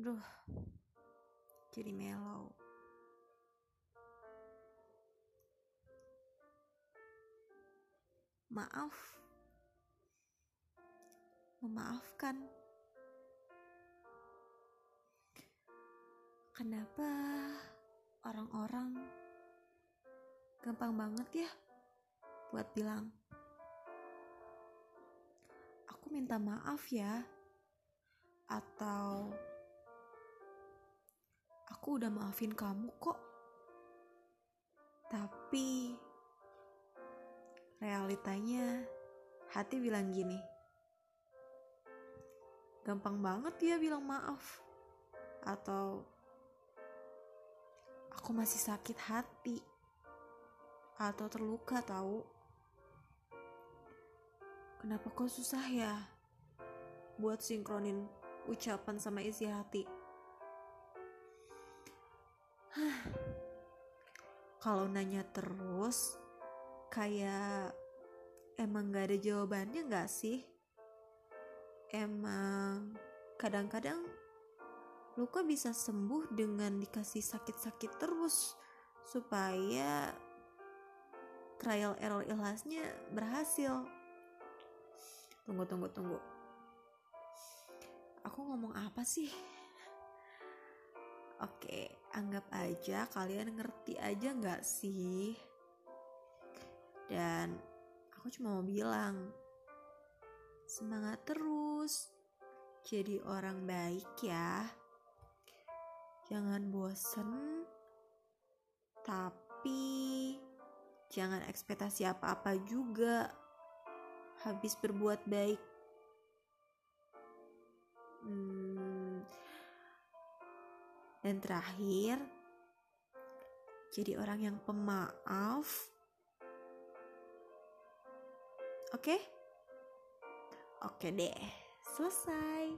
Duh, jadi mellow. Maaf, memaafkan. Kenapa orang-orang gampang banget ya buat bilang, "Aku minta maaf ya," atau "Aku udah maafin kamu kok." Tapi realitanya hati bilang gini, gampang banget dia bilang maaf, atau aku masih sakit hati, atau terluka tahu. Kenapa kok susah ya buat sinkronin ucapan sama isi hati? Kalau nanya terus, kayak emang gak ada jawabannya gak sih? Emang kadang-kadang luka bisa sembuh dengan dikasih sakit-sakit terus supaya trial error ikhlasnya berhasil. Tunggu, tunggu, tunggu. Aku ngomong apa sih? Oke, anggap aja kalian ngerti aja nggak sih? Dan aku cuma mau bilang, semangat terus, jadi orang baik ya. Jangan bosen, tapi jangan ekspektasi apa-apa juga. Habis berbuat baik. Dan terakhir, jadi orang yang pemaaf. Oke? Oke deh, selesai.